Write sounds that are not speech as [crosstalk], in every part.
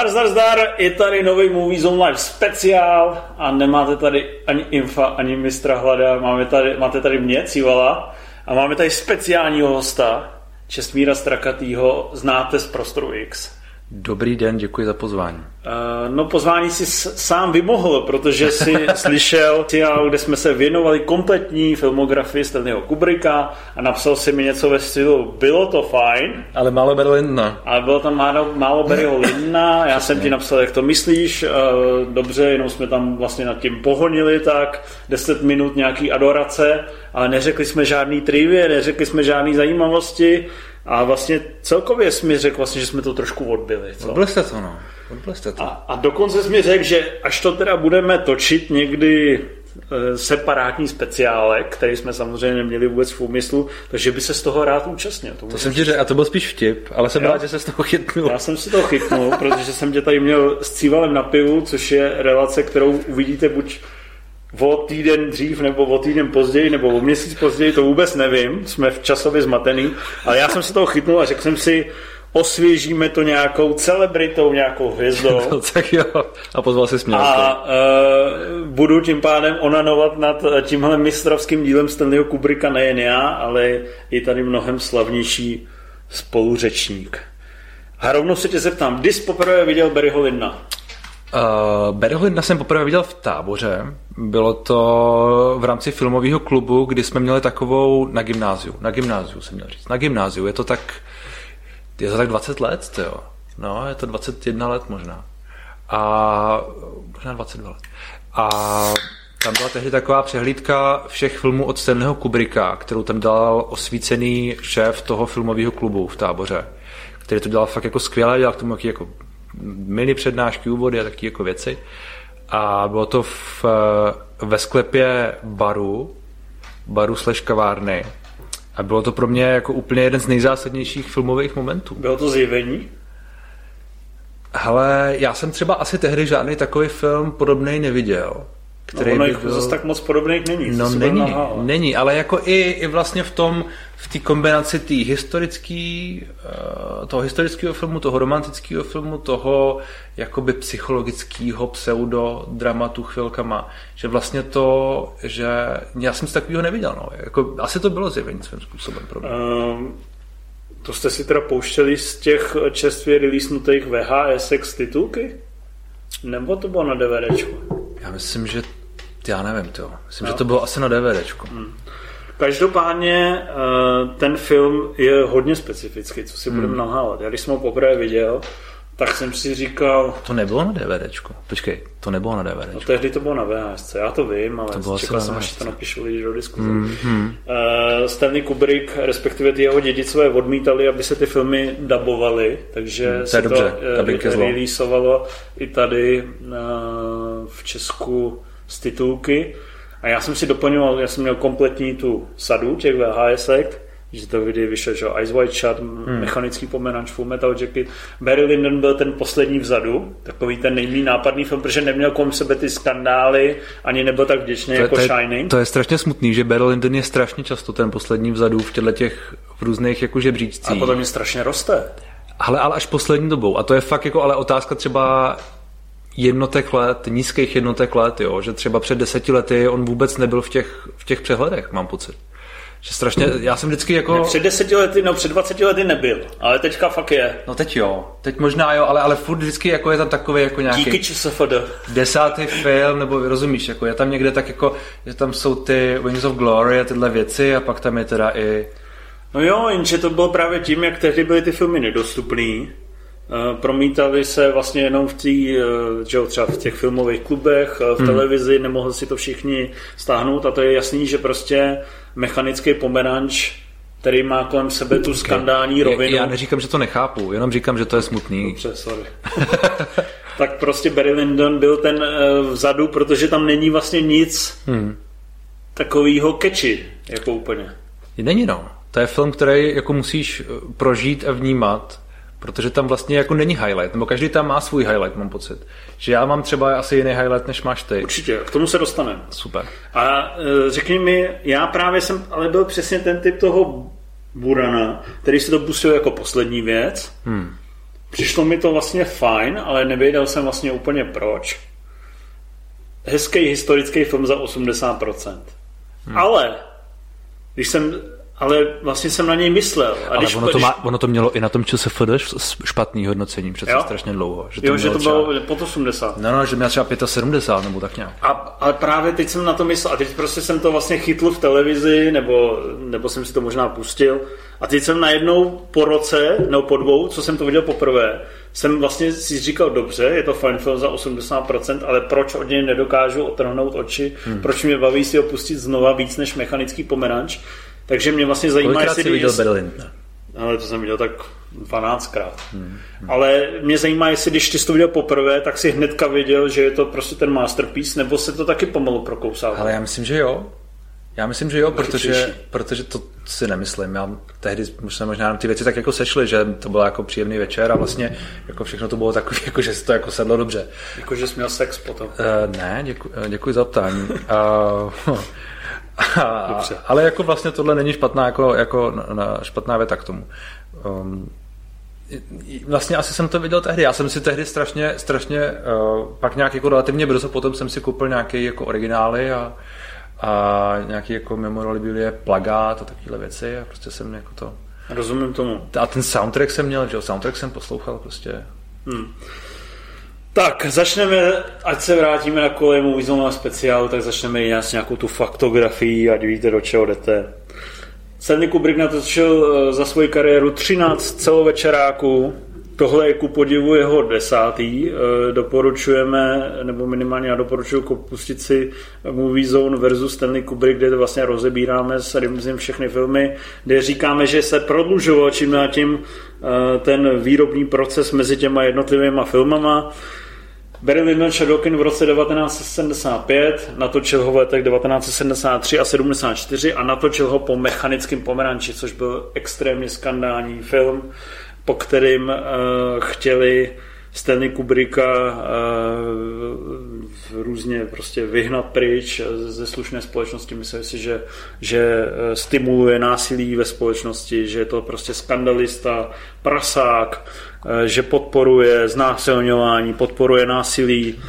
Zdar, zdar, zdar, je tady nový Movie Zone Live speciál a nemáte tady ani Infa, ani mistra Hlada, máme tady, máte tady mě, Civala, a máme tady speciálního hosta, Čestmíra Strakatýho, znáte z Prostoru X. Dobrý den, děkuji za pozvání. Uh, no pozvání si sám vymohl, protože si [laughs] slyšel seriál, kde jsme se věnovali kompletní filmografii Stanleyho Kubricka a napsal si mi něco ve stylu bylo to fajn. Ale málo Lyndona. Ale bylo tam málo, málo Barryho Lyndona, já jsem ti napsal, jak to myslíš, uh, dobře, jenom jsme tam vlastně nad tím pohonili tak, 10 minut nějaký adorace, ale neřekli jsme žádný trivie, neřekli jsme žádný zajímavosti, a vlastně celkově jsi mi řekl, vlastně, že jsme to trošku odbili. Co? Odbyli jste to, no. Odbyli jste to. A, a dokonce jsi mi řekl, že až to teda budeme točit někdy e, separátní speciále, který jsme samozřejmě neměli vůbec v úmyslu, takže by se z toho rád účastnil. To, to jsem ti řekl, a to byl spíš vtip, ale jsem rád, že se z toho chytnul. Já jsem si to chytnul, [laughs] protože jsem tě tady měl s cívalem na pivu, což je relace, kterou uvidíte buď o týden dřív nebo o týden později nebo o měsíc později, to vůbec nevím, jsme v časově zmatený, ale já jsem si toho chytnul a řekl jsem si, osvěžíme to nějakou celebritou, nějakou hvězdou. [laughs] No, tak jo, a pozval si směl. A uh, budu tím pádem onanovat nad tímhle mistrovským dílem Stanleyho Kubricka nejen já, ale i tady mnohem slavnější spoluřečník. A rovnou se tě zeptám, kdy jsi poprvé viděl Barryho Lindna? Uh, jsem poprvé viděl v táboře. Bylo to v rámci filmového klubu, kdy jsme měli takovou na gymnáziu. Na gymnáziu jsem měl říct. Na gymnáziu. Je to tak, je to tak 20 let, jo. No, je to 21 let možná. A možná 22 let. A tam byla tehdy taková přehlídka všech filmů od Stanleyho Kubricka, kterou tam dal osvícený šéf toho filmového klubu v táboře, který to dělal fakt jako skvěle, dělal k tomu jako mini přednášky, úvody a taky jako věci. A bylo to v, ve sklepě baru, baru slash kavárny. A bylo to pro mě jako úplně jeden z nejzásadnějších filmových momentů. Bylo to zjevení? Hele, já jsem třeba asi tehdy žádný takový film podobný neviděl. Který no ono by byl... zase tak moc podobných není. No není, není, ale jako i, i vlastně v tom, v té kombinaci té historický, uh, toho historického filmu, toho romantického filmu, toho jakoby psychologického pseudodramatu chvilkama, že vlastně to, že já jsem si takového neviděl, no. Jako, asi to bylo zjevení svým způsobem pro mě. Um, to jste si teda pouštěli z těch čerstvě releasenutých VHS titulky? Nebo to bylo na DVDčku? Já myslím, že já nevím, to. Myslím, no. že to bylo asi na DVDčku. Hmm. Každopádně eh, ten film je hodně specifický, co si hmm. budeme nahávat. Já když jsem ho poprvé viděl, tak jsem si říkal... To nebylo na DVDčku. Počkej, to nebylo na DVDčku. No tehdy to bylo na VHS, já to vím, ale to bylo čekal jsem, až to napíšu lidi do diskuze. Mm, hmm. Uh, Stanley Kubrick, respektive ty jeho dědicové odmítali, aby se ty filmy dabovaly, takže se to, dobře, to uh, releaseovalo i tady uh, v Česku z titulky. A já jsem si doplňoval, já jsem měl kompletní tu sadu těch VHS, že to viděli vyšel, že Ice White Shot, hmm. mechanický pomenač, Full Metal Jacket. Barry Lyndon byl ten poslední vzadu, takový ten nejméně nápadný film, protože neměl kolem sebe ty skandály, ani nebyl tak vděčný to, jako to je, Shining. To je strašně smutný, že Barry Lyndon je strašně často ten poslední vzadu v těchto těch v různých jako žebříčcích. A potom je strašně roste. Ale, ale až poslední dobou. A to je fakt jako ale otázka třeba jednotek let, nízkých jednotek let, jo? že třeba před deseti lety on vůbec nebyl v těch, v těch přehledech, mám pocit. Že strašně, já jsem vždycky jako... Ne, před deseti lety, no před dvaceti lety nebyl, ale teďka fakt je. No teď jo, teď možná jo, ale, ale furt vždycky jako je tam takový jako nějaký... Díky ČSFD. Desátý film, nebo rozumíš, jako je tam někde tak jako, že tam jsou ty Wings of Glory a tyhle věci a pak tam je teda i... No jo, jenže to bylo právě tím, jak tehdy byly ty filmy nedostupný, promítali se vlastně jenom v, tý, eh, že třeba v těch filmových klubech, eh, v hmm. televizi, nemohli si to všichni stáhnout a to je jasný, že prostě mechanický pomeranč který má kolem sebe tu skandální rovinu. Já neříkám, že to nechápu, jenom říkám, že to je smutný. Dobře, sorry. [laughs] tak prostě Barry Lyndon byl ten vzadu, protože tam není vlastně nic hmm. takového keči, jako úplně. Není no. To je film, který jako musíš prožít a vnímat Protože tam vlastně jako není highlight, nebo každý tam má svůj highlight, mám pocit. Že já mám třeba asi jiný highlight, než máš ty. Určitě, k tomu se dostaneme. Super. A e, řekni mi, já právě jsem ale byl přesně ten typ toho Burana, který se to pustil jako poslední věc. Hmm. Přišlo mi to vlastně fajn, ale nevěděl jsem vlastně úplně proč. Hezký historický film za 80%. Hmm. Ale když jsem ale vlastně jsem na něj myslel. A ale když, ono, to má, ono to mělo i na tom ČSFD špatný hodnocení, přece jo? strašně dlouho. Že to, jo, že to bylo třeba, pod 80. No, no, že měl třeba 75 nebo tak nějak. A, ale právě teď jsem na to myslel a teď prostě jsem to vlastně chytl v televizi, nebo, nebo jsem si to možná pustil. A teď jsem najednou po roce, nebo po dvou, co jsem to viděl poprvé, jsem vlastně si říkal, dobře, je to fajn film za 80%, ale proč od něj nedokážu otrhnout oči, hmm. proč mě baví si ho pustit znova víc než mechanický pomeranč. Takže mě vlastně zajímá, Kolikrát jestli... jsi viděl Berlin? Ne? Ale to jsem viděl tak 12krát. Hmm, hmm. Ale mě zajímá, jestli když ty to viděl poprvé, tak si hnedka věděl, že je to prostě ten masterpiece, nebo se to taky pomalu prokousal. Ale já myslím, že jo. Já myslím, že jo, protože, protože to si nemyslím. Já tehdy jsme možná ty věci tak jako sešly, že to byl jako příjemný večer a vlastně jako všechno to bylo takové, [laughs] jako že si to jako sedlo dobře. Jako, že jsi měl sex potom. Uh, ne, děkuji, děkuji za ptání. Uh, [laughs] a, ale jako vlastně tohle není špatná, jako, jako na, špatná věta k tomu. Um, vlastně asi jsem to viděl tehdy. Já jsem si tehdy strašně, strašně uh, pak nějak jako relativně brzo potom jsem si koupil nějaké jako originály a, a nějaký jako memorabilie, plagát a takovéhle věci a prostě jsem jako to... Rozumím tomu. A ten soundtrack jsem měl, že soundtrack jsem poslouchal prostě. Hmm. Tak, začneme, ať se vrátíme na kolej Movie speciál, tak začneme i s nějakou tu faktografii, ať víte, do čeho jdete. Stanley Kubrick natočil eh, za svoji kariéru 13 celovečeráků, Tohle je ku podivu jeho desátý. Eh, doporučujeme, nebo minimálně já doporučuji pustit si Movie Zone versus Stanley Kubrick, kde vlastně rozebíráme s Rimzim všechny filmy, kde říkáme, že se prodlužoval čím na tím eh, ten výrobní proces mezi těma jednotlivými filmama. Barry Lyndon Shadokin v roce 1975, natočil ho v letech 1973 a 74 a natočil ho po mechanickém pomeranči, což byl extrémně skandální film po kterým uh, chtěli Stanley Kubricka uh, různě prostě vyhnat pryč ze slušné společnosti. Myslím si, že, že eh, stimuluje násilí ve společnosti, že je to prostě skandalista, prasák, že podporuje znásilňování, podporuje násilí.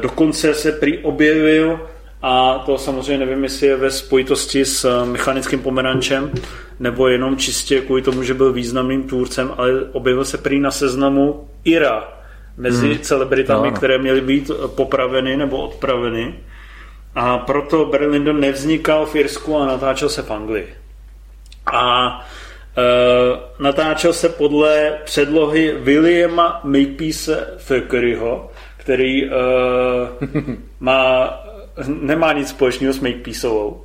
Dokonce se prý objevil a to samozřejmě nevím, jestli je ve spojitosti s mechanickým pomerančem, nebo jenom čistě kvůli tomu, že byl významným tvůrcem, ale objevil se prý na seznamu Ira mezi hmm. celebritami, no, no. které měly být popraveny nebo odpraveny. A proto Barry Lyndon nevznikal v Irsku a natáčel se v Anglii. A e, natáčel se podle předlohy Williama Makepeace Thackerayho, který e, [laughs] má nemá nic společného s Makepeaceovou.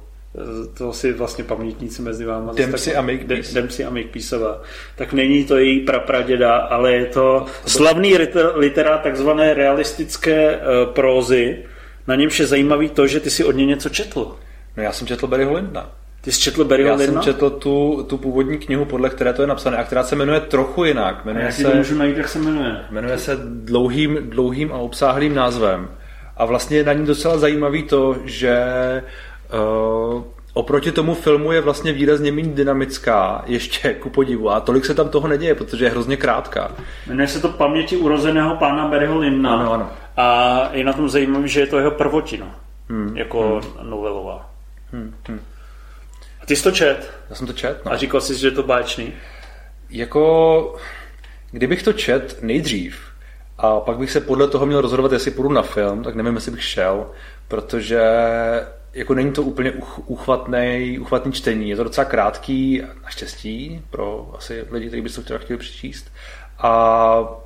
To si vlastně pamětníci mezi váma. Dempsey a Makepeace. Dempsey a Makepeaceová. Tak není to její prapraděda, ale je to slavný literát takzvané realistické uh, prózy. Na němž je zajímavý to, že ty si od něj něco četl. No já jsem četl Barryho Lindna. Ty jsi četl Barryho Já jsem četl tu, tu původní knihu, podle které to je napsané, a která se jmenuje trochu jinak. Jmenuje a se, to můžu najít, jak se jmenuje? Jmenuje se dlouhým, dlouhým a obsáhlým názvem. A vlastně je na ní docela zajímavý to, že uh, oproti tomu filmu je vlastně výrazně méně dynamická, ještě [laughs] ku podivu. A tolik se tam toho neděje, protože je hrozně krátká. Jmenuje se to Paměti urozeného pána Barryho Lindna. Ano, ano. A je na tom zajímavé, že je to jeho prvotina. Hmm, jako hmm. novelová. Hmm, hmm. A ty jsi to čet? Já jsem to čet, no. A říkal jsi, že je to báječný? Jako, kdybych to čet nejdřív, a pak bych se podle toho měl rozhodovat, jestli půjdu na film, tak nevím, jestli bych šel, protože jako není to úplně uchvatný, uchvatný čtení. Je to docela krátký, naštěstí, pro asi lidi, kteří by se to chtěli přečíst. A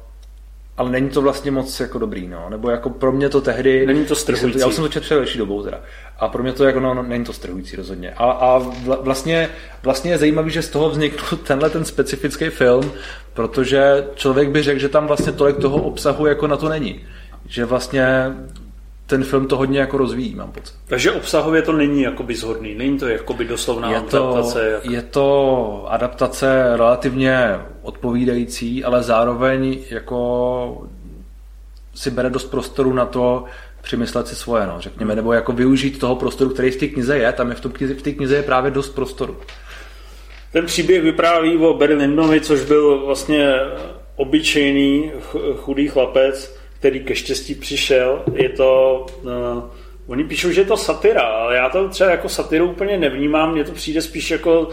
ale není to vlastně moc jako dobrý, no. Nebo jako pro mě to tehdy... Není to strhující. Já jsem to četl před delší dobou teda. A pro mě to jako, no, no není to strhující rozhodně. A, a vlastně, vlastně je zajímavý, že z toho vznikl [laughs] tenhle ten specifický film, protože člověk by řekl, že tam vlastně tolik toho obsahu jako na to není. Že vlastně ten film to hodně jako rozvíjí, mám pocit. Takže obsahově to není jakoby zhodný, není to jakoby doslovná je to, adaptace? Jak... Je to adaptace relativně odpovídající, ale zároveň jako si bere dost prostoru na to přemyslet si svoje, no, řekněme, nebo jako využít toho prostoru, který v té knize je, tam je v, tom knize, v té knize je právě dost prostoru. Ten příběh vypráví o Barry Lindonovi, což byl vlastně obyčejný chudý chlapec, který ke štěstí přišel. Je to... Uh, oni píšou, že je to satira, ale já to třeba jako satiru úplně nevnímám. Mně to přijde spíš jako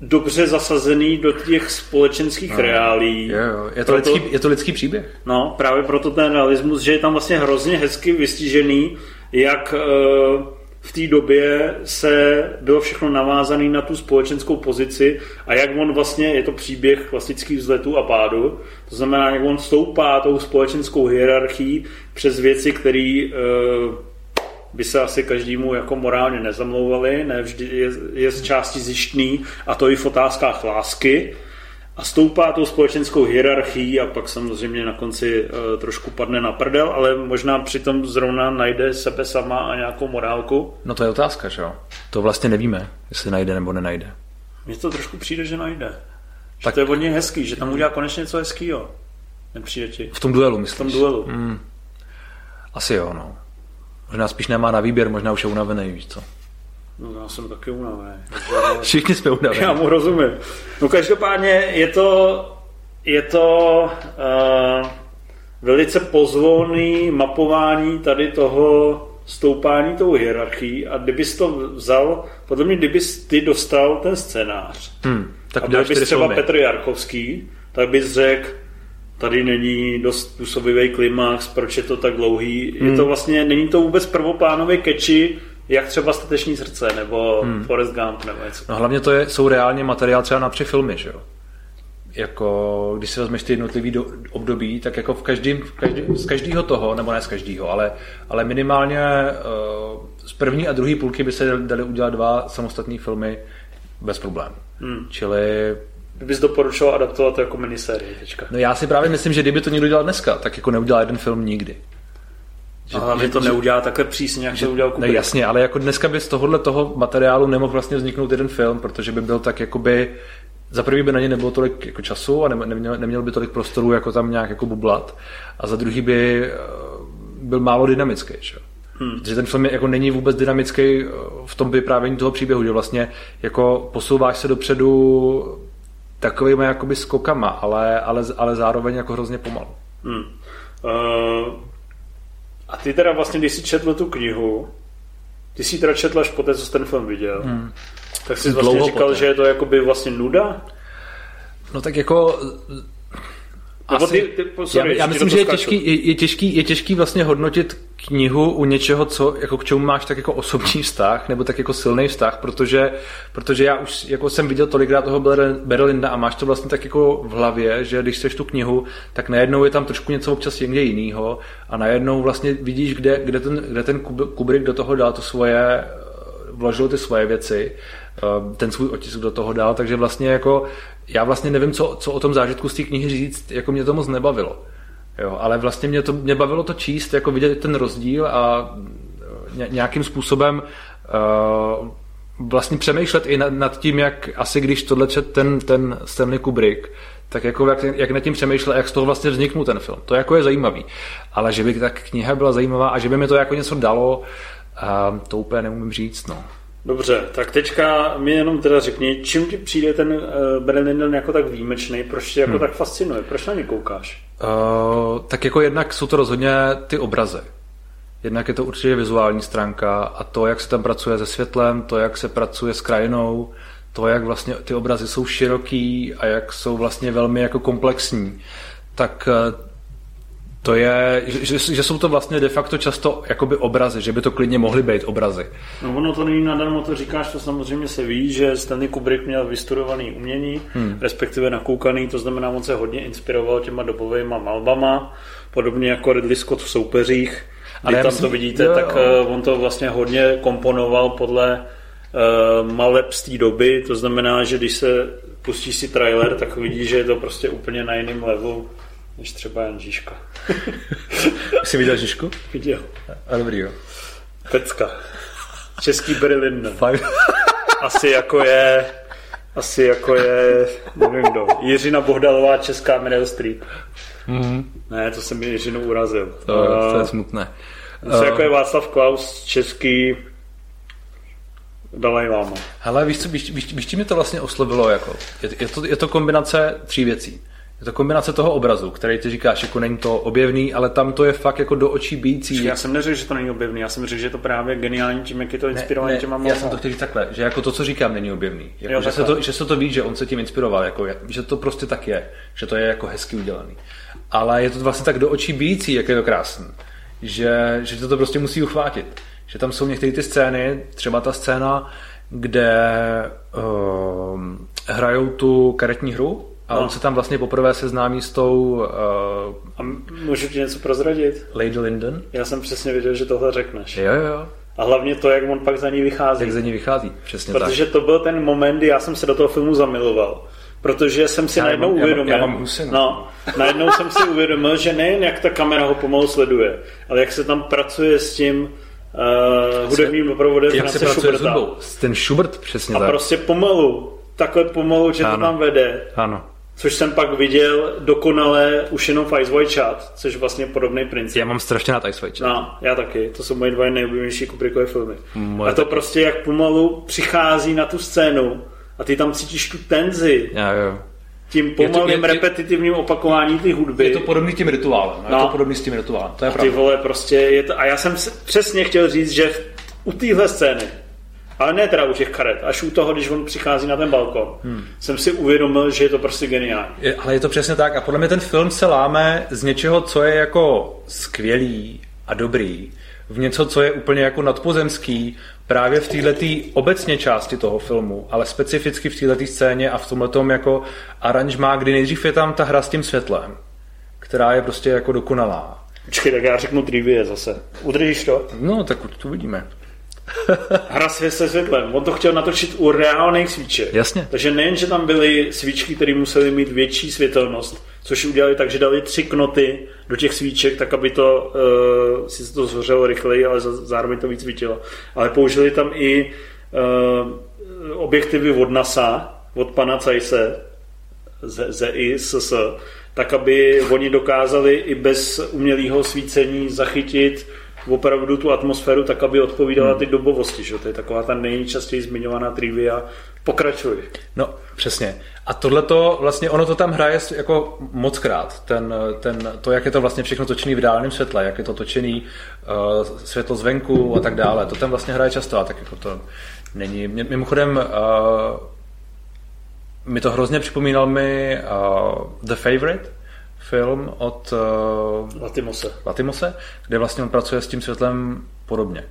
dobře zasazený do těch společenských no, reálí. Jo, jo. Je, to proto, lidský, je to lidský příběh. No, právě proto ten realismus, že je tam vlastně hrozně hezky vystižený, jak uh, v té době se bylo všechno navázané na tu společenskou pozici a jak on vlastně, je to příběh klasických vzletů a pádu, to znamená, jak on stoupá tou společenskou hierarchií přes věci, které uh, by se asi každému jako morálně nezamlouvali, ne vždy je, je z části zjištný a to i v otázkách lásky a stoupá tou společenskou hierarchií a pak samozřejmě na konci uh, trošku padne na prdel, ale možná přitom zrovna najde sebe sama a nějakou morálku. No to je otázka, že jo? To vlastně nevíme, jestli najde nebo nenajde. Mně to trošku přijde, že najde. Že tak... to je hodně hezký, že tam udělá konečně něco hezkýho. Nepřijde ti? V tom duelu, myslíš? V tom duelu. Mm. Asi jo, no. Možná spíš nemá na výběr, možná už je unavený, víš co. No já jsem taky unavený. [laughs] Všichni jsme unavení. Já mu rozumím. No každopádně je to, je to uh, velice pozvolný mapování tady toho stoupání tou hierarchií a kdybys to vzal, podle mě, kdybys ty dostal ten scénář hmm, tak a byl bys třeba filmy. Petr Jarkovský, tak bys řekl, tady není dost působivý klimax, proč je to tak dlouhý. Hmm. Je to vlastně, není to vůbec prvoplánový keči, jak třeba Stateční srdce, nebo hmm. Forrest Gump, nebo něco. No hlavně to je, jsou reálně materiál třeba na tři filmy, že jo? Jako, když si vezmeš ty jednotlivý do, období, tak jako v každým, v každý, z každého toho, nebo ne z každého, ale, ale minimálně uh, z první a druhé půlky by se dali udělat dva samostatné filmy bez problémů. Hmm. Čili bys doporučoval adaptovat to jako minisérie teďka? No já si právě myslím, že kdyby to někdo dělal dneska, tak jako neudělá jeden film nikdy. Že, ale že to že, neudělá takhle přísně, jak že, to udělal Kubrick. Ne, jasně, ale jako dneska by z tohohle toho materiálu nemohl vlastně vzniknout jeden film, protože by byl tak jakoby za prvý by na ně nebylo tolik jako času a neměl, neměl by tolik prostoru jako tam nějak jako bublat a za druhý by eh, byl málo dynamický. Že? Hmm. Protože ten film je, jako není vůbec dynamický eh, v tom vyprávění toho příběhu, že vlastně jako posouváš se dopředu takovými jakoby skokama, ale, ale, ale zároveň jako hrozně pomalu. Hmm. Uh, a ty teda vlastně, když jsi četl tu knihu, ty jsi teda četl až poté, co jsi ten film viděl, hmm. tak jsi vlastně Dlouho říkal, poté. že je to jakoby vlastně nuda? No tak jako asi, ty, ty, sorry, já, já myslím, že je těžký, je, je, těžký, je těžký vlastně hodnotit knihu u něčeho, co, jako k čemu máš tak jako osobní vztah, nebo tak jako silný vztah, protože, protože já už jako jsem viděl tolikrát toho Berlinda a máš to vlastně tak jako v hlavě, že když seš tu knihu, tak najednou je tam trošku něco občas někde jiného a najednou vlastně vidíš, kde, kde, ten, kde ten Kubrick do toho dal to svoje, vložil ty svoje věci, eh, ten svůj otisk do toho dal, takže vlastně jako já vlastně nevím, co, co o tom zážitku z té knihy říct, jako mě to moc nebavilo. Jo, ale vlastně mě, to, mě bavilo to číst, jako vidět ten rozdíl a e, nějakým způsobem uh, vlastně přemýšlet i nad, nad tím, jak asi když tohle čet ten, ten Stanley Kubrick, tak jako jak, jak nad tím přemýšlel, jak z toho vlastně vzniknul ten film. To jako je zajímavý. Ale že by tak kniha byla zajímavá a že by mi to jako něco dalo, uh, to úplně nemůžu říct. No. Dobře, tak teďka mi jenom teda řekni, čím ti přijde ten uh, Brennan jako tak výjimečný, proč tě jako hmm. tak fascinuje, proč na ně koukáš? Uh, tak jako jednak jsou to rozhodně ty obrazy. Jednak je to určitě vizuální stránka a to, jak se tam pracuje se světlem, to, jak se pracuje s krajinou, to, jak vlastně ty obrazy jsou široký a jak jsou vlastně velmi jako komplexní, tak uh, to je, že, že jsou to vlastně de facto často jakoby obrazy, že by to klidně mohly být obrazy. No ono to není nadarmo, to říkáš, to samozřejmě se ví, že Stanley Kubrick měl vystudovaný umění, hmm. respektive nakoukaný, to znamená, on se hodně inspiroval těma dobovými malbama, podobně jako Ridley Scott v soupeřích. Ale tam myslím, to vidíte, jo, tak jo. Eh, on to vlastně hodně komponoval podle uh, maleb z té doby, to znamená, že když se pustí si trailer, tak vidí, že je to prostě úplně na jiném levelu než třeba Jan Žižka. [laughs] Jsi viděl Žižku? Viděl. A dobrý, jo. Pecka. Český Berlin. [laughs] Asi jako je asi jako je, nevím kdo, Jiřina Bohdalová, Česká Meryl Streep. Mm-hmm. Ne, to jsem mi Jiřinu urazil. To, uh, to je smutné. Asi uh, jako je Václav Klaus, český Dalaj Lama. Hele, víš, co, víš, víš, víš, mi to vlastně oslovilo? Jako? Je, je, to, je to kombinace tří věcí Je to kombinace toho obrazu, který ty říkáš, jako není to objevný, ale tam to je fakt jako do očí bíjící. Já jsem neřekl, že to není objevný, já jsem řekl, že je to právě geniální tím, jak je to inspirované těma Já jsem to chtěl říct takhle, že jako to, co říkám, není objevný. Jako, jo, že, se to, že se to ví, že on se tím inspiroval, jako, že to prostě tak je, že to je jako hezky udělaný. Ale je to vlastně tak do očí bíjící, jak je to krásný, že, že to, to prostě musí uchvátit. Že tam jsou některé ty scény, třeba ta scéna, kde uh, hrajou tu karetní hru, a no. on se tam vlastně poprvé seznámí s tou... Uh, a můžu ti něco prozradit? Lady Linden? Já jsem přesně věděl, že tohle řekneš. Jo, jo. A hlavně to, jak on pak za ní vychází. Jak za ní vychází, přesně Protože tak. to byl ten moment, kdy já jsem se do toho filmu zamiloval. Protože jsem si já najednou mám, uvědomil, já mám, já mám husinu. no, najednou jsem si uvědomil, že nejen jak ta kamera ho pomalu sleduje, ale jak se tam pracuje s tím uh, hudebním doprovodem Jak se pracuje Schuberta. s hudbou. Ten Schubert přesně a tak. A prostě pomalu, takhle pomalu, že ano. to tam vede. Ano Což jsem pak viděl dokonale už jenom v Ice White Chat, což je vlastně podobný princip. Já mám strašně na Ice White Chat. No, já taky. To jsou moje dva nejoblíbenější Kubrickové filmy. Moje a to taky. prostě jak pomalu přichází na tu scénu a ty tam cítíš tu tenzi. Já, jo. Tím pomalým je to, je, repetitivním opakování ty hudby. Je to podobný tím rituálem. No. Je to podobný s tím rituálem. To je a ty vole, prostě je to, a já jsem přesně chtěl říct, že u téhle scény ale ne teda u těch karet, až u toho, když on přichází na ten balkon, hmm. jsem si uvědomil, že je to prostě geniální. Je, ale je to přesně tak a podle mě ten film se láme z něčeho, co je jako skvělý a dobrý, v něco, co je úplně jako nadpozemský, právě v této obecně části toho filmu, ale specificky v této scéně a v tomhle tom jako aranžmá, kdy nejdřív je tam ta hra s tím světlem, která je prostě jako dokonalá. Počkej, tak já řeknu trivie zase. Udržíš to? No, tak to uvidíme. Hra svět se světlem. On to chtěl natočit u reálných svíček. Jasně. Takže nejen, že tam byly svíčky, které musely mít větší světelnost, což udělali tak, že dali tři knoty do těch svíček, tak aby to uh, si to zhořelo rychleji, ale zároveň to víc svítilo. Ale použili tam i uh, objektivy od NASA, od pana Cajse, z, z ISS, tak aby oni dokázali i bez umělého svícení zachytit opravdu tu atmosféru tak, aby odpovídala hmm. ty dobovosti. Že? To je taková ta nejčastěji zmiňovaná trivia. Pokračuj. No, přesně. A tohle to vlastně, ono to tam hraje jako moc krát. Ten, ten, to, jak je to vlastně všechno točený v ideálním světle, jak je to točený uh, světlo zvenku a tak dále. To tam vlastně hraje často a tak jako to není. Mimochodem, uh, mi to hrozně připomínal mi uh, The Favorite, film od uh, Latimose. Latimose, kde vlastně on pracuje s tím světlem podobně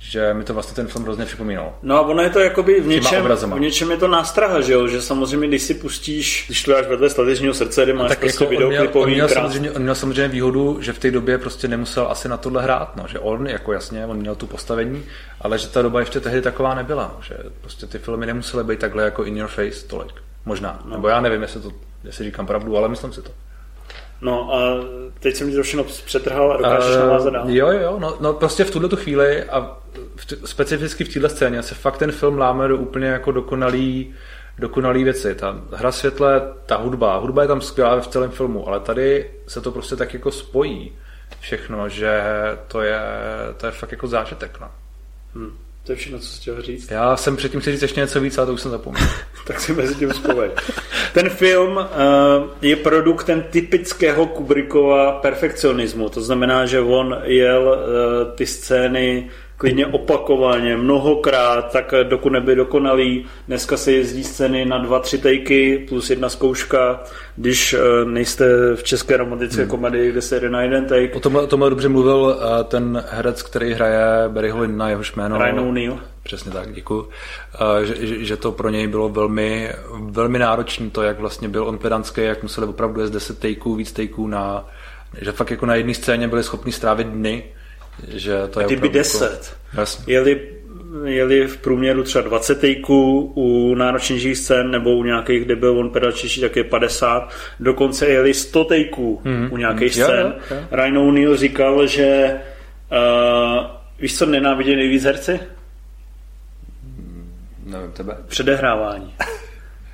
že mi to vlastně ten film hrozně připomínal. No a ono je to jakoby v něčem, v něčem je to nástraha, že jo? Že samozřejmě, když si pustíš, když to dáš vedle stavěžního srdce, kdy máš tak prostě jako videoklipový on měl, on, měl samozřejmě, on měl samozřejmě výhodu, že v té době prostě nemusel asi na tohle hrát, no, že on, jako jasně, on měl tu postavení, ale že ta doba ještě tehdy taková nebyla, že prostě ty filmy nemusely být takhle jako in your face tolik. Možná, no. nebo já nevím, jestli, to, jestli říkám pravdu, ale myslím si to. No a teď jsem ti to všechno přetrhal a dokážeš uh, navázat dál. Jo, jo, no, no prostě v tuhle tu chvíli a v specificky v této scéně se fakt ten film láme do úplně jako dokonalý, dokonalý věci. Ta hra světle, ta hudba, hudba je tam skvělá v celém filmu, ale tady se to prostě tak jako spojí všechno, že to je, to je fakt jako zážitek. No. Hmm. To je všechno, co jsi chtěl říct. Já jsem předtím chtěl říct ještě něco víc, ale to už jsem zapomněl. [laughs] tak si mezi tím vzpomej. Ten film uh, je produktem typického Kubrickova perfekcionismu. To znamená, že on jel uh, ty scény klidně opakovaně, mnohokrát, tak dokud nebyl dokonalý. Dneska se jezdí scény na dva, tři tejky plus jedna zkouška, když eh, nejste v české romantické hmm. komedii, kde se jede na jeden take. O tomhle, o tomhle dobře mluvil eh, ten herec, který hraje Barry na jehož jméno. Ryan O'Neill. Přesně tak, děkuji. Eh, že, že, to pro něj bylo velmi, velmi náročné, to, jak vlastně byl on pedantský, jak museli opravdu jezdit 10 takeů, víc takeů na že fakt jako na jedné scéně byli schopni strávit dny že to je Kdyby 10. Jako, jeli, jeli v průměru třeba 20 tejků u náročnějších scén nebo u nějakých, kde byl on pedalčnější, tak je 50. Dokonce jeli 100 tejků mm-hmm. u nějakých mm-hmm. scén. Jo, jo. Ryan O'Neill říkal, že uh, víš, co nenávidí nejvíc herci? Nevím, tebe. Předehrávání. [laughs]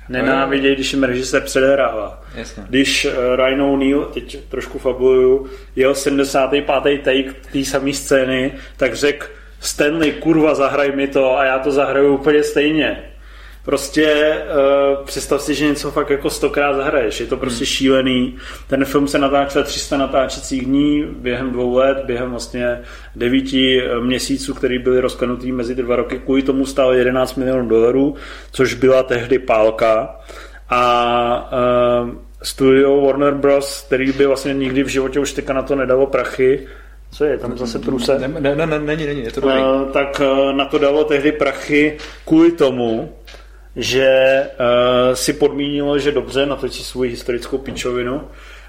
Nenávidějí, když jim režisér předehrává. Jasně. Když uh, Ryan O'Neill, teď trošku fabuluju, jel 75. take té samé scény, tak řekl Stanley, kurva, zahraj mi to a já to zahraju úplně stejně. Prostě uh, představ si, že něco fakt jako stokrát zahraješ. Je to prostě hmm. šílený. Ten film se natáčel 300 natáčecích dní během dvou let, během vlastně devíti eh, měsíců, který byly rozklenutý mezi ty dva roky. Kvůli tomu stál 11 milionů dolarů, což byla tehdy pálka. A uh, studio Warner Bros., který by vlastně nikdy v životě už teďka na to nedalo prachy, co je, tam zase průse? Ne, ne, ne, ne, není, není, je to dobrý. Uh, tak uh, na to dalo tehdy prachy kvůli tomu, že uh, si podmínilo, že dobře, natočí svou historickou pičovinu,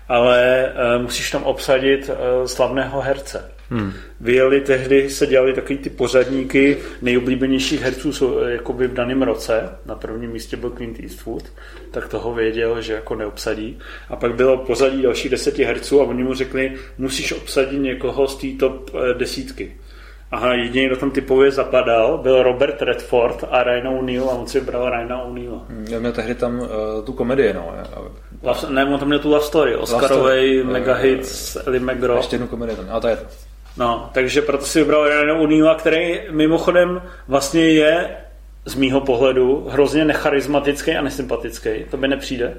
ale uh, musíš tam obsadit uh, slavného herce. Hmm. Vyjeli tehdy, se dělali takový ty pořadníky nejoblíbenějších herců jsou, jakoby v daném roce. Na prvním místě byl Clint Eastwood, tak toho věděl, že jako neobsadí. A pak bylo pořadí dalších deseti herců a oni mu řekli, musíš obsadit někoho z té top desítky. A jediný, kdo tam typově zapadal, byl Robert Redford a Ryan O'Neill a on si vybral Ryana O'Neilla. Hmm, já měl tehdy tam uh, tu komedii, no. Love, ne, on tam měl tu Love Story, Oscarovej, mega hit s Ellie McGraw. Ještě jednu komedii tam, a to je to. No, takže proto si vybral Ryana O'Neilla, který mimochodem vlastně je z mýho pohledu hrozně necharismatický a nesympatický. To by nepřijde.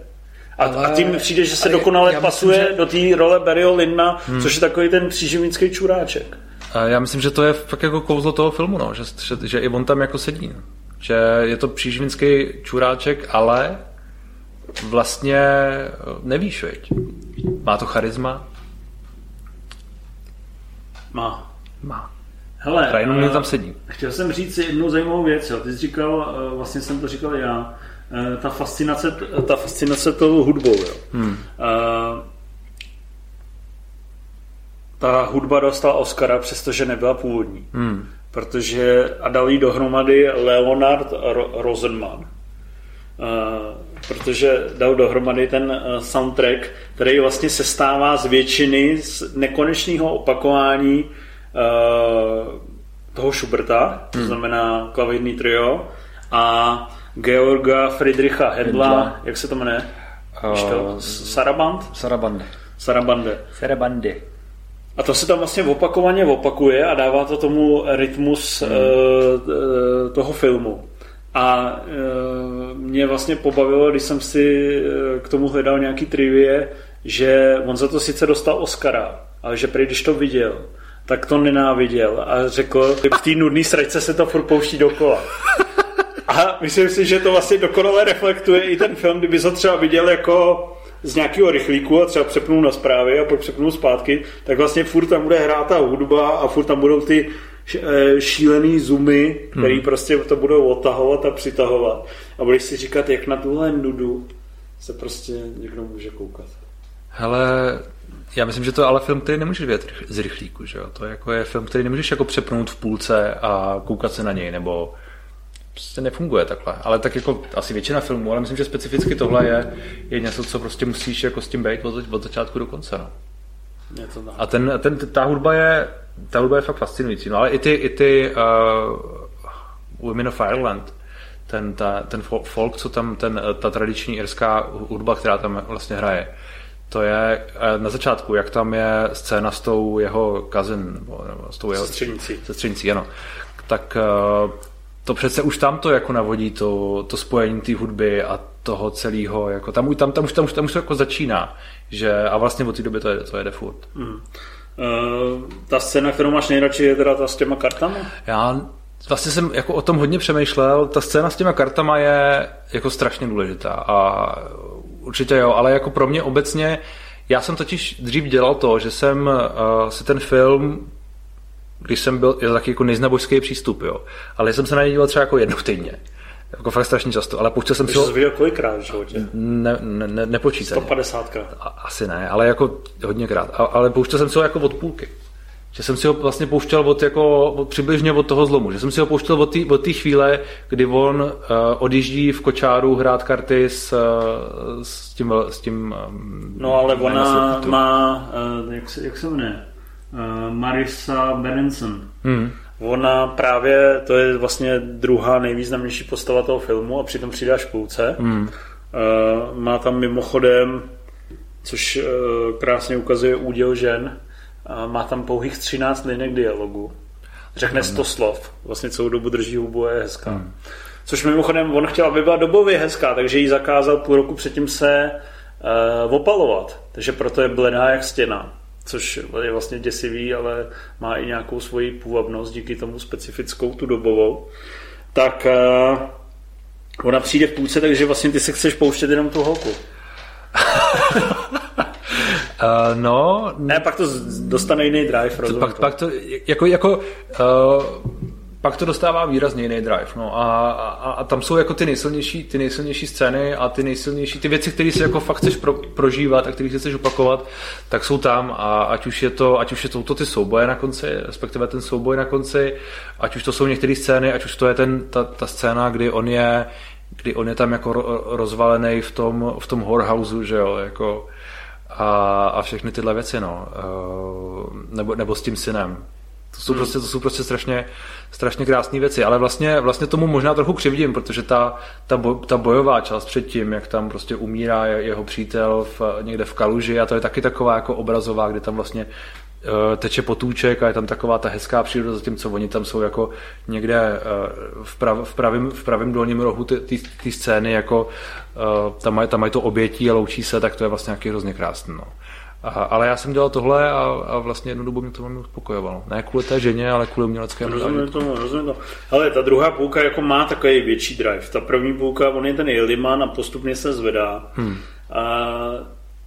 A, ale, a tím přijde, že se dokonale pasuje myslím, že... do té role Barryho Lindna, hmm. což je takový ten příživnický čuráček. Já myslím, že to je fakt jako kouzlo toho filmu, no. že, že, že i on tam jako sedí. No. Že je to příživnický čuráček, ale vlastně nevíš, veď. Má to charisma? Má. Má. Hele, Ryan uh, tam sedí. Chtěl jsem říct jednu zajímavou věc. Jo. Ty jsi říkal, uh, vlastně jsem to říkal já, uh, ta fascinace, ta fascinace tou hudbou. Jo. Hmm. Uh, ta hudba dostala Oscara, přestože nebyla původní. Hmm. Protože a dal jí dohromady Leonard Ro- Rosenman. Uh, protože dal dohromady ten uh, soundtrack, který vlastně sestává z většiny z nekonečného opakování uh, toho Schuberta, to hmm. znamená klavírní trio, a Georga Friedricha Hedla, Hedla. jak se to jmenuje? Uh, Saraband? Sarabande. Sarabande. Sarabande. A to se tam vlastně opakovaně opakuje a dává to tomu rytmus hmm. uh, toho filmu. A uh, mě vlastně pobavilo, když jsem si k tomu hledal nějaký trivie, že on za to sice dostal Oscara, ale že prý když to viděl, tak to nenáviděl a řekl, v té nudné sračce se to furt pouští dokola. A myslím si, že to vlastně dokonale reflektuje i ten film, kdyby to třeba viděl jako z nějakého rychlíku a třeba přepnul na zprávy a pak přepnul zpátky, tak vlastně furt tam bude hrát ta hudba a furt tam budou ty eh, šílený zoomy, který hmm. prostě to budou odtahovat a přitahovat. A budeš si říkat, jak na tuhle nudu se prostě někdo může koukat. Hele, já myslím, že to je ale film, který nemůžeš vidět z rychlíku, že jo? To je, jako je film, který nemůžeš jako přepnout v půlce a koukat se na něj, nebo prostě nefunguje takhle. Ale tak jako asi většina filmů, ale myslím, že specificky tohle je, je něco, co prostě musíš jako s tím být od, od začátku do konce. No. A ten, ten, ta hudba je, ta hudba je fakt fascinující. No ale i ty, i ty uh, Women of Ireland, ten, ta, ten folk, co tam, ten, ta tradiční irská hudba, která tam vlastně hraje, to je eh, na začátku, jak tam je scéna s tou jeho cousin, nebo, nebo s tou jeho sestřenicí. sestřenicí, ano. Tak uh, to přece už tam to jako navodí to, to spojení té hudby a toho celého, jako tam, tam, tam, už, tam, už, tam už to jako začíná, že a vlastně od té doby to, je, to jede furt. Mm. Uh, ta scéna, kterou máš nejradši, je teda ta s těma kartama? Já vlastně jsem jako o tom hodně přemýšlel, ta scéna s těma kartama je jako strašně důležitá a určitě jo, ale jako pro mě obecně, já jsem totiž dřív dělal to, že jsem uh, si ten film když jsem byl, je to taky jako nejznabožský přístup, jo. Ale jsem se na něj díval třeba jako jednou týdně. Jako fakt strašně často, ale pouštěl jsem si ho... Jsi viděl kolikrát v životě? Ne, ne, ne, nepočítaně. 150 krát. Asi ne, ale jako hodněkrát. A, ale pouštěl jsem si ho jako od půlky. Že jsem si ho vlastně pouštěl od jako, od, přibližně od toho zlomu. Že jsem si ho pouštěl od té od chvíle, kdy on uh, odjíždí v kočáru hrát karty s, uh, s tím... S tím um, no ale ona má, uh, jak, se, jak se jmenuje? Uh, Marisa Berenson. Hmm. Ona právě, to je vlastně druhá nejvýznamnější postava toho filmu a přitom přidá špůlce. Hmm. Uh, má tam mimochodem, což uh, krásně ukazuje úděl žen, má tam pouhých 13 linek dialogu. Řekne 100 slov, vlastně celou dobu drží hubu a je hezká. Hmm. což mimochodem on chtěl, aby byla dobově hezká, takže ji zakázal půl roku předtím se uh, opalovat. Takže proto je bledá jak stěna což je vlastně děsivý, ale má i nějakou svoji půvabnost díky tomu specifickou, tu dobovou. Tak uh, ona přijde v půlce, takže vlastně ty se chceš pouštět jenom tu holku. Uh, [laughs] no... Ne, pak to dostane jiný drive, rozumím. Pak, pak to, jako, jako uh, pak to dostává výrazně jiný drive. No a, a, a, tam jsou jako ty nejsilnější, ty nejsilnější scény a ty nejsilnější, ty věci, které si jako fakt chceš pro, prožívat a které chceš opakovat, tak jsou tam a ať už je to, ať už je to, to ty souboje na konci, respektive ten souboj na konci, ať už to jsou některé scény, ať už to je ten, ta, ta scéna, kdy on je kdy on je tam jako rozvalený v tom, v tom whorehouse, že jo, jako a, a všechny tyhle věci, no. Eh, nebo, nebo s tím synem. To jsou, hmm. prostě, to jsou prostě strašně, strašně krásné věci, ale vlastně, vlastně tomu možná trochu křivdím, protože ta, ta, boj, ta bojová část předtím, jak tam prostě umírá jeho přítel v, někde v kaluži a to je taky taková jako obrazová, kdy tam vlastně uh, teče potůček a je tam taková ta hezká příroda, zatímco oni tam jsou jako někde uh, v, prav, v, pravém, v pravém dolním rohu ty scény, jako uh, tam mají, tam mají to obětí a loučí se, tak to je vlastně nějaký hrozně krásný. No. A, ale já jsem dělal tohle a, a vlastně jednu dobu mě to velmi uspokojovalo. Ne kvůli té ženě, ale kvůli uměleckému Rozumím tomu, rozumím tomu. Ale ta druhá půlka jako má takový větší drive. Ta první půlka, on je ten Jeliman a postupně se zvedá. Hmm. A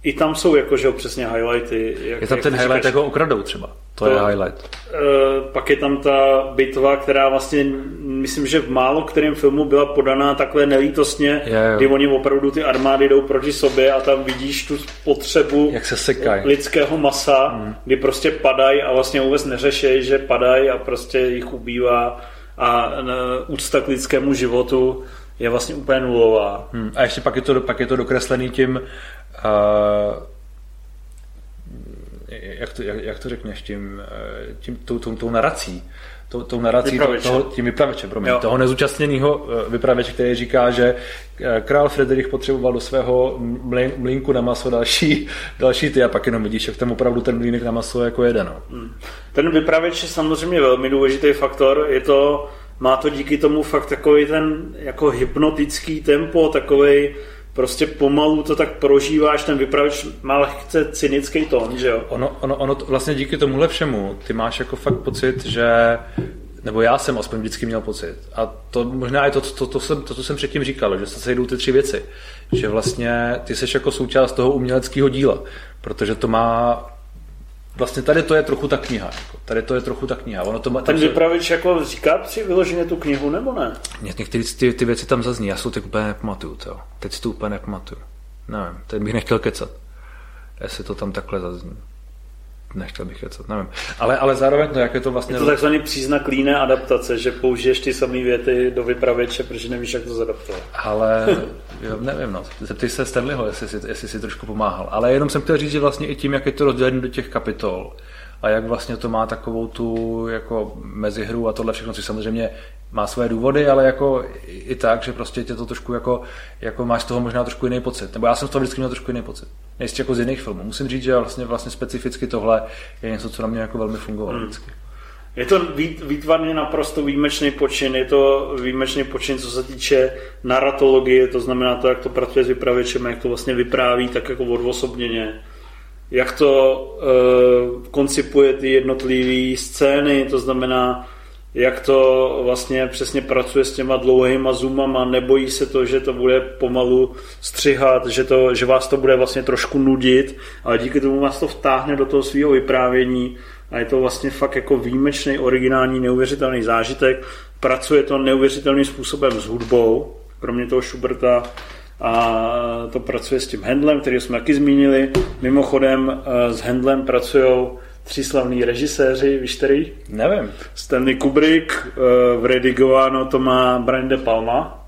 i tam jsou jako, že přesně highlighty. Jak, je tam jak ten highlight, říkáš, jako ukradou třeba. To, to je highlight. Uh, pak je tam ta bitva, která vlastně, myslím, že v málo kterém filmu byla podaná takhle nelítostně, je, kdy oni opravdu ty armády jdou proti sobě a tam vidíš tu potřebu jak se sekaj. lidského masa, hmm. kdy prostě padají a vlastně vůbec neřeší, že padají a prostě jich ubývá a uh, úcta k lidskému životu je vlastně úplně nulová. Hmm. A ještě pak je to, pak je to dokreslený tím uh, jak to, jak, jak to řekneš, tím, eh, tím tou, tou, tou narací, tou, tou narací toho, tím vypravečem, promiň, jo. toho nezúčastněného eh, vypraveče, který říká, že eh, král Frederik potřeboval do svého mlínku na maso další, [laughs] další ty a pak jenom vidíš, jak tam opravdu ten mlínek na maso jako jede. No. Hmm. Ten vypraveč je samozřejmě velmi důležitý faktor, je to, má to díky tomu fakt takový ten jako hypnotický tempo, takový prostě pomalu to tak prožíváš, ten vypravěč má lehce cynický tón, že jo? Ono, ono, ono vlastně díky tomuhle všemu, ty máš jako fakt pocit, že nebo já jsem aspoň vždycky měl pocit. A to možná je to, to, to, to, jsem, to, co jsem předtím říkal, že se sejdou ty tři věci. Že vlastně ty jsi jako součást toho uměleckého díla, protože to má vlastně tady to je trochu ta kniha. Jako. Tady to je trochu ta kniha. Ono to má, Ten vypravěč jako říká si vyloženě tu knihu, nebo ne? Některé ty, ty věci tam zazní, já si to úplně nepamatuju. To. Teď si to úplně nepamatuju. Nevím, teď bych nechtěl kecat. Jestli to tam takhle zazní nechtěl bych kecat, nevím. Ale, ale zároveň, no, jak je to vlastně... Je to takzvaný příznak líné adaptace, že použiješ ty samé věty do vypravěče, protože nevíš, jak to zadaptovat. Ale jo, nevím, no. Zeptej se Stanleyho, jestli si, jestli si trošku pomáhal. Ale jenom jsem chtěl říct, že vlastně i tím, jak je to rozdělené do těch kapitol, a jak vlastně to má takovou tu jako mezihru a tohle všechno, což samozřejmě má své důvody, ale jako i tak, že prostě tě to trošku jako, jako máš z toho možná trošku jiný pocit. Nebo já jsem z toho vždycky měl trošku jiný pocit. Nejistě jako z jiných filmů. Musím říct, že vlastně, vlastně specificky tohle je něco, co na mě jako velmi fungovalo hmm. Je to výtvarně naprosto výjimečný počin, je to výjimečný počin, co se týče narratologie, to znamená to, jak to pracuje s vypravěčem, jak to vlastně vypráví tak jako odvosobněně. Jak to uh, koncipuje ty jednotlivé scény, to znamená, jak to vlastně přesně pracuje s těma dlouhýma zoomama, nebojí se to, že to bude pomalu střihat, že, to, že vás to bude vlastně trošku nudit, ale díky tomu vás to vtáhne do toho svého vyprávění a je to vlastně fakt jako výjimečný, originální, neuvěřitelný zážitek. Pracuje to neuvěřitelným způsobem s hudbou, kromě toho Schuberta a to pracuje s tím Handlem, který jsme taky zmínili. Mimochodem eh, s Handlem pracují tři slavní režiséři, víš který? Nevím. Stanley Kubrick, eh, v redigováno to má Brian De Palma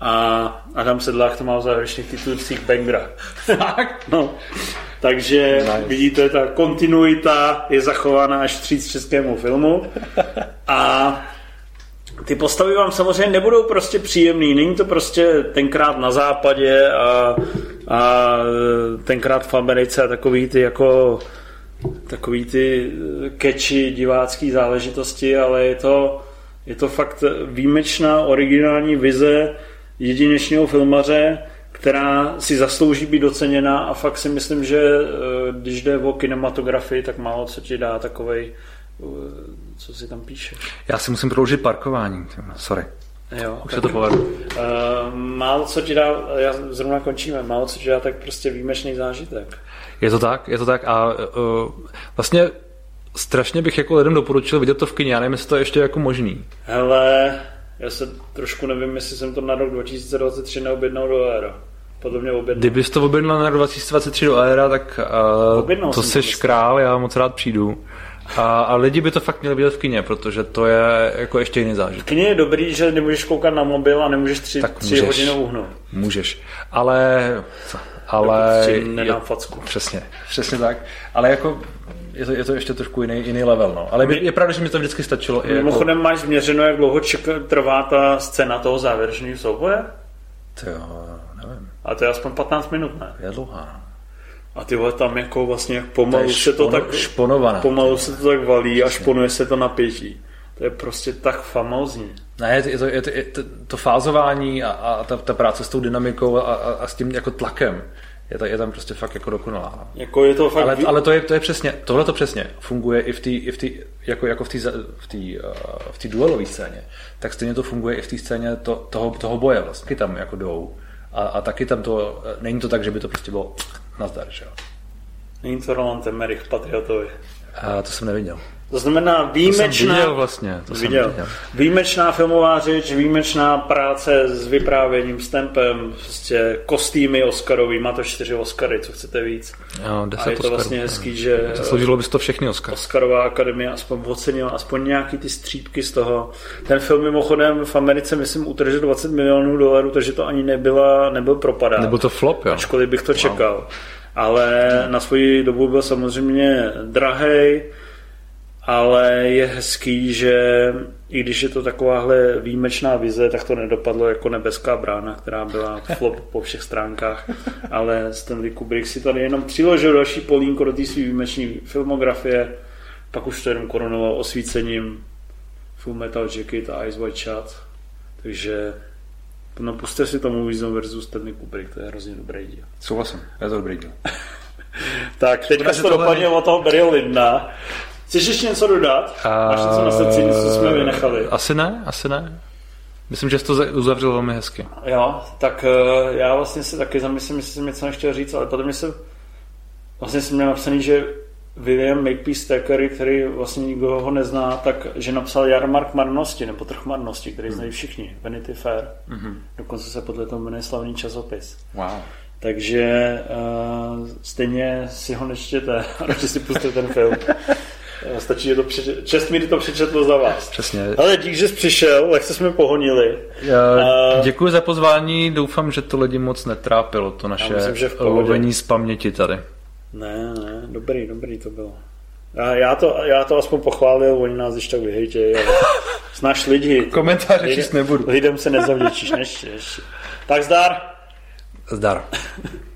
a Adam Sedlák to má v závěrečných titulcích Bangra. Tak? No. Takže nice. vidíte, ta kontinuita je zachována až vstříc českému filmu. A ty postavy vám samozřejmě nebudou prostě příjemný. Není to prostě tenkrát na západě a, a tenkrát v Americe a takový ty jako takový ty keči divácký záležitosti, ale je to Je to fakt výjimečná originální vize jedinečného filmaře, která si zaslouží být doceněna a fakt si myslím, že eh, když jde o kinematografii, tak málo co ti dá takovej, eh, co si tam píše. Já si musím prodloužit parkování, sorry. Jo, Už se to povedlo. Uh, málo co ti dá, já zrovna končíme, málo co ti dá tak prostě výjimečný zážitek. Je to tak, je to tak a uh, vlastně strašně bych jako lidem doporučil vidět to v kyně, já nevím, jestli to je ještě jako možný. Hele, já se trošku nevím, jestli jsem to na rok 2023 neobjednal do Aero. Podle mě objednal. Kdybys to objednal na rok 2023 do Aera, tak uh, to jsi král, já moc rád přijdu. A, a lidi by to fakt měli vidět v kině, protože to je jako ještě jiný zážitek. V kině je dobrý, že nemůžeš koukat na mobil a nemůžeš tři, tak tři hodiny uhnout. Můžeš, ale... Co? Ale... Prostě nedám facku. Přesně, přesně tak. Ale jako je to, je to ještě trošku jiný, jiný level. No. Ale je, je pravda, že mi to vždycky stačilo. Mimochodem jako... máš změřeno, jak dlouho ček, trvá ta scéna toho závěrečného souboje? To jo. A to je aspoň 15 minut, ne? Je dlouhá. A ty vole tam jako vlastně jak pomalu se to tak šponovaná. Pomalu se to tak valí a šponuje se to napětí. To je prostě tak famózní. Ne, je to, je to, je to, to fázování a, a ta, ta práce s tou dynamikou a, a, a s tím jako tlakem je, to, je tam prostě fakt jako dokonalá. Jako je to fakt... Ale, ale to, je, to je přesně, tohle to přesně funguje i v té, i v tý, jako, jako v té v tý, uh, v tý duelové scéně, tak stejně to funguje i v té scéně to, toho, toho boje vlastně. Taky tam jako jdou. A, a taky tam to, není to tak, že by to prostě bylo nazdar, že jo. Není to Roland Emmerich Patriotovi. A to jsem neviděl. To znamená výjimečná... To viděl vlastně. To viděl. Viděl. Výjimečná filmová řeč, výjimečná práce s vyprávěním, s tempem, prostě kostýmy Oscarový, má to čtyři Oscary, co chcete víc. Jo, a je to vlastně hezký, že... Zasloužilo bys to všechny Oscary. Oscarová akademie aspoň ocenila aspoň nějaký ty střípky z toho. Ten film mimochodem v Americe, myslím, utržil 20 milionů dolarů, takže to ani nebyla, nebyl propadá. Nebyl to flop, jo? Ačkoliv bych to čekal. Wow. Ale na svoji dobu byl samozřejmě drahej, ale je hezký, že i když je to takováhle výjimečná vize, tak to nedopadlo jako nebeská brána, která byla flop po všech stránkách, ale Stanley Kubrick si tady jenom přiložil další polínko do té své výjimečné filmografie, pak už to jenom korunoval osvícením Full Metal Jacket a Ice White Shot, takže no puste si tomu Movie versus Stanley Kubrick, to je hrozně dobrý díl. Souhlasím, je to dobrý díl. [laughs] tak, teďka se to dopadlo o toho Barry Lindna. Chceš ještě něco dodat? Máš něco na srdci, něco jsme vynechali? Asi ne, asi ne. Myslím, že jsi to uzavřel velmi hezky. Jo, tak uh, já vlastně si taky zamyslím, jestli jsem něco nechtěl říct, ale potom jsem vlastně jsem měl napsaný, že William Makepeace Thackeray, který vlastně nikdo ho nezná, tak že napsal Jarmark marnosti, nebo trh marnosti, který znají všichni, Vanity Fair. Mm-hmm. Dokonce se podle toho jmenuje slavný časopis. Wow. Takže uh, stejně si ho nečtěte, [laughs] radši si pustíte ten film. Eh, stačí, že to přeče... čest mi to přečetlo za vás. Přesně. Ale dík, že jsi přišel, lehce jsme pohonili. Já děkuji za pozvání, doufám, že to lidi moc netrápilo, to naše myslím, lovení z paměti tady. Ne, ne, dobrý, dobrý to bylo. Já, já, to, já to aspoň pochválil, oni nás když tak vyhejtějí, znáš [laughs] lidi. Komentáře číst nebudu. Lidem se nezavděčíš, než, než. Tak zdar. Zdar. [laughs]